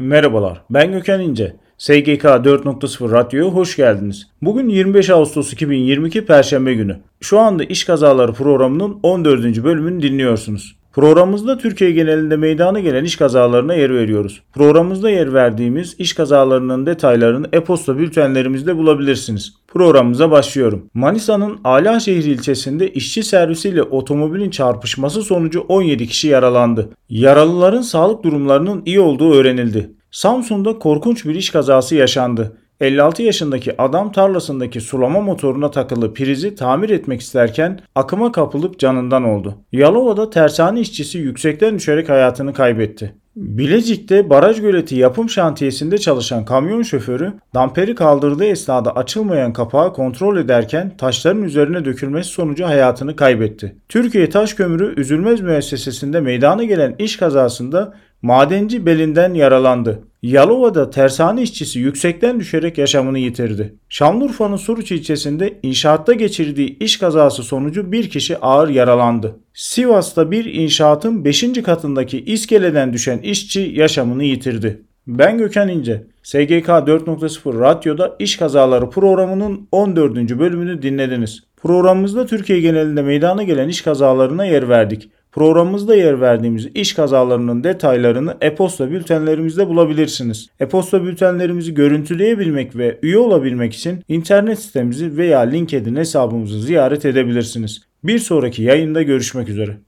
Merhabalar, ben Gökhan İnce. SGK 4.0 Radyo'ya hoş geldiniz. Bugün 25 Ağustos 2022 Perşembe günü. Şu anda İş Kazaları programının 14. bölümünü dinliyorsunuz. Programımızda Türkiye genelinde meydana gelen iş kazalarına yer veriyoruz. Programımızda yer verdiğimiz iş kazalarının detaylarını e-posta bültenlerimizde bulabilirsiniz. Programımıza başlıyorum. Manisa'nın Alaşehir ilçesinde işçi servisiyle otomobilin çarpışması sonucu 17 kişi yaralandı. Yaralıların sağlık durumlarının iyi olduğu öğrenildi. Samsun'da korkunç bir iş kazası yaşandı. 56 yaşındaki adam tarlasındaki sulama motoruna takılı prizi tamir etmek isterken akıma kapılıp canından oldu. Yalova'da tersane işçisi yüksekten düşerek hayatını kaybetti. Bilecik'te baraj göleti yapım şantiyesinde çalışan kamyon şoförü damperi kaldırdığı esnada açılmayan kapağı kontrol ederken taşların üzerine dökülmesi sonucu hayatını kaybetti. Türkiye Taş Kömürü Üzülmez Müessesesi'nde meydana gelen iş kazasında madenci belinden yaralandı. Yalova'da tersane işçisi yüksekten düşerek yaşamını yitirdi. Şanlıurfa'nın Suruç ilçesinde inşaatta geçirdiği iş kazası sonucu bir kişi ağır yaralandı. Sivas'ta bir inşaatın 5. katındaki iskeleden düşen işçi yaşamını yitirdi. Ben Gökhan İnce. SGK 4.0 Radyo'da iş kazaları programının 14. bölümünü dinlediniz. Programımızda Türkiye genelinde meydana gelen iş kazalarına yer verdik. Programımızda yer verdiğimiz iş kazalarının detaylarını e-posta bültenlerimizde bulabilirsiniz. E-posta bültenlerimizi görüntüleyebilmek ve üye olabilmek için internet sitemizi veya LinkedIn hesabımızı ziyaret edebilirsiniz. Bir sonraki yayında görüşmek üzere.